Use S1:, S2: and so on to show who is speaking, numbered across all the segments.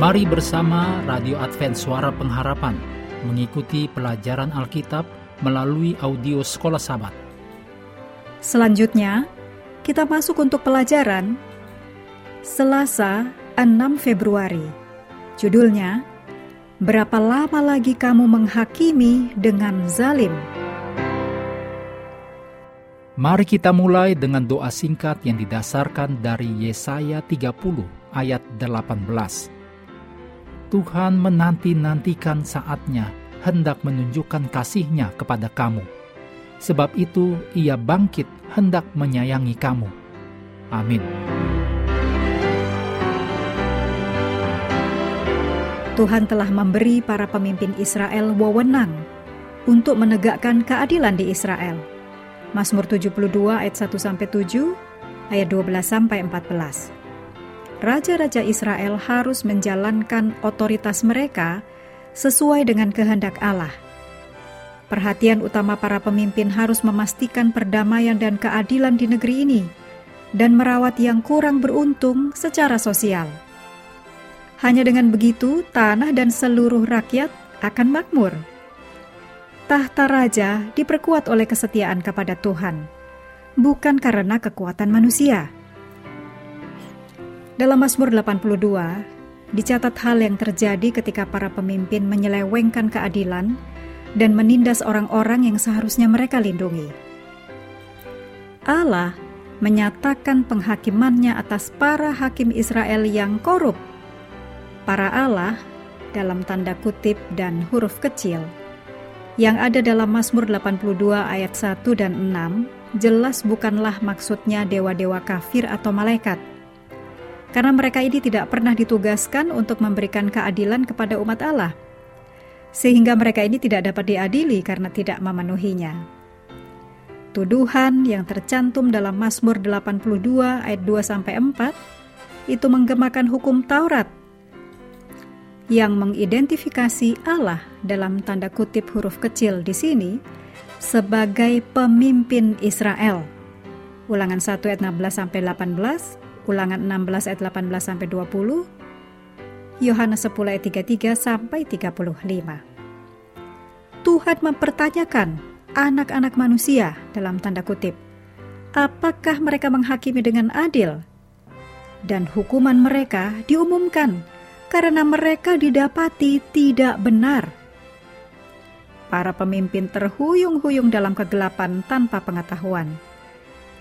S1: Mari bersama Radio Advent Suara Pengharapan mengikuti pelajaran Alkitab melalui audio Sekolah Sabat.
S2: Selanjutnya, kita masuk untuk pelajaran Selasa 6 Februari. Judulnya, Berapa lama lagi kamu menghakimi dengan zalim?
S1: Mari kita mulai dengan doa singkat yang didasarkan dari Yesaya 30 ayat 18. Tuhan menanti-nantikan saatnya hendak menunjukkan kasihnya kepada kamu. Sebab itu ia bangkit hendak menyayangi kamu. Amin.
S2: Tuhan telah memberi para pemimpin Israel wewenang untuk menegakkan keadilan di Israel. Mazmur 72 ayat 1 sampai 7, ayat 12 sampai 14 raja-raja Israel harus menjalankan otoritas mereka sesuai dengan kehendak Allah. Perhatian utama para pemimpin harus memastikan perdamaian dan keadilan di negeri ini dan merawat yang kurang beruntung secara sosial. Hanya dengan begitu, tanah dan seluruh rakyat akan makmur. Tahta raja diperkuat oleh kesetiaan kepada Tuhan, bukan karena kekuatan manusia. Dalam Mazmur 82, dicatat hal yang terjadi ketika para pemimpin menyelewengkan keadilan dan menindas orang-orang yang seharusnya mereka lindungi. Allah menyatakan penghakimannya atas para hakim Israel yang korup. Para Allah dalam tanda kutip dan huruf kecil yang ada dalam Mazmur 82 ayat 1 dan 6 jelas bukanlah maksudnya dewa-dewa kafir atau malaikat karena mereka ini tidak pernah ditugaskan untuk memberikan keadilan kepada umat Allah, sehingga mereka ini tidak dapat diadili karena tidak memenuhinya. Tuduhan yang tercantum dalam Mazmur 82 ayat 2 sampai 4 itu menggemakan hukum Taurat yang mengidentifikasi Allah dalam tanda kutip huruf kecil di sini sebagai pemimpin Israel. Ulangan 1 ayat 16 sampai 18 Ulangan 16 ayat 18 sampai 20, Yohanes 10 ayat 33 sampai 35. Tuhan mempertanyakan anak-anak manusia dalam tanda kutip, apakah mereka menghakimi dengan adil? Dan hukuman mereka diumumkan karena mereka didapati tidak benar. Para pemimpin terhuyung-huyung dalam kegelapan tanpa pengetahuan.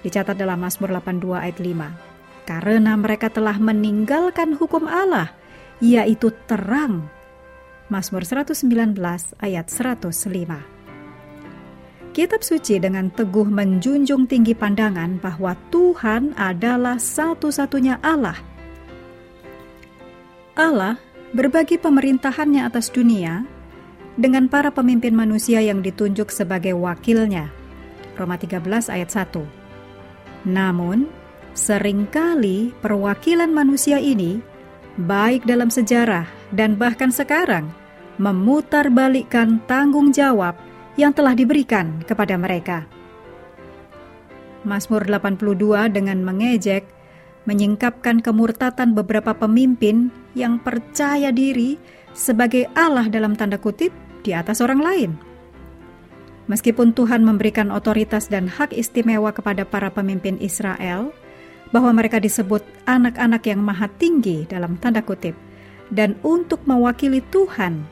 S2: Dicatat dalam Mazmur 82 ayat 5 karena mereka telah meninggalkan hukum Allah, yaitu terang. Mazmur 119 ayat 105. Kitab suci dengan teguh menjunjung tinggi pandangan bahwa Tuhan adalah satu-satunya Allah. Allah berbagi pemerintahannya atas dunia dengan para pemimpin manusia yang ditunjuk sebagai wakilnya. Roma 13 ayat 1. Namun, Seringkali perwakilan manusia ini, baik dalam sejarah dan bahkan sekarang, memutarbalikkan tanggung jawab yang telah diberikan kepada mereka. Mazmur 82 dengan mengejek menyingkapkan kemurtatan beberapa pemimpin yang percaya diri sebagai Allah dalam tanda kutip di atas orang lain. Meskipun Tuhan memberikan otoritas dan hak istimewa kepada para pemimpin Israel, bahwa mereka disebut anak-anak yang maha tinggi dalam tanda kutip dan untuk mewakili Tuhan.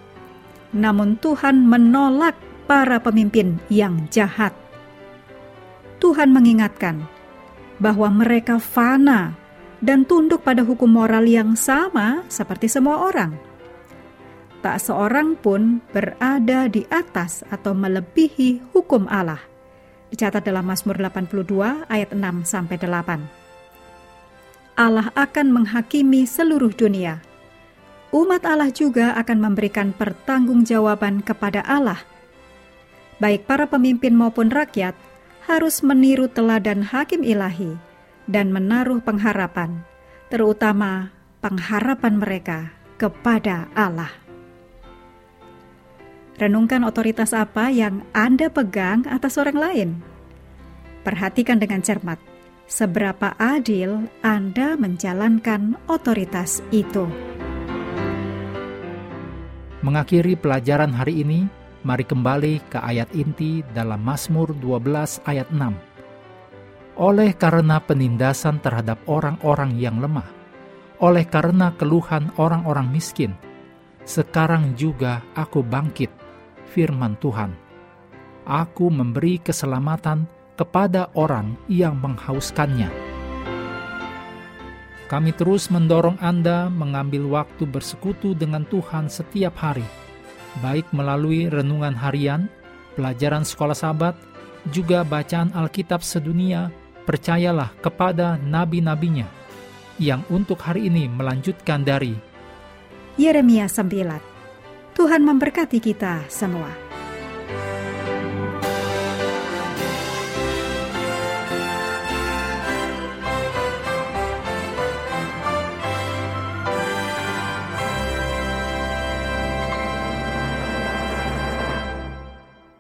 S2: Namun Tuhan menolak para pemimpin yang jahat. Tuhan mengingatkan bahwa mereka fana dan tunduk pada hukum moral yang sama seperti semua orang. Tak seorang pun berada di atas atau melebihi hukum Allah. Dicatat dalam Mazmur 82 ayat 6 sampai 8. Allah akan menghakimi seluruh dunia. Umat Allah juga akan memberikan pertanggungjawaban kepada Allah. Baik para pemimpin maupun rakyat harus meniru teladan hakim ilahi dan menaruh pengharapan, terutama pengharapan mereka kepada Allah. Renungkan otoritas apa yang Anda pegang atas orang lain. Perhatikan dengan cermat seberapa adil Anda menjalankan otoritas itu.
S1: Mengakhiri pelajaran hari ini, mari kembali ke ayat inti dalam Mazmur 12 ayat 6. Oleh karena penindasan terhadap orang-orang yang lemah, oleh karena keluhan orang-orang miskin, sekarang juga aku bangkit, firman Tuhan. Aku memberi keselamatan kepada orang yang menghauskannya. Kami terus mendorong Anda mengambil waktu bersekutu dengan Tuhan setiap hari, baik melalui renungan harian, pelajaran sekolah sahabat, juga bacaan Alkitab sedunia, percayalah kepada nabi-nabinya, yang untuk hari ini melanjutkan dari
S2: Yeremia 9. Tuhan memberkati kita semua.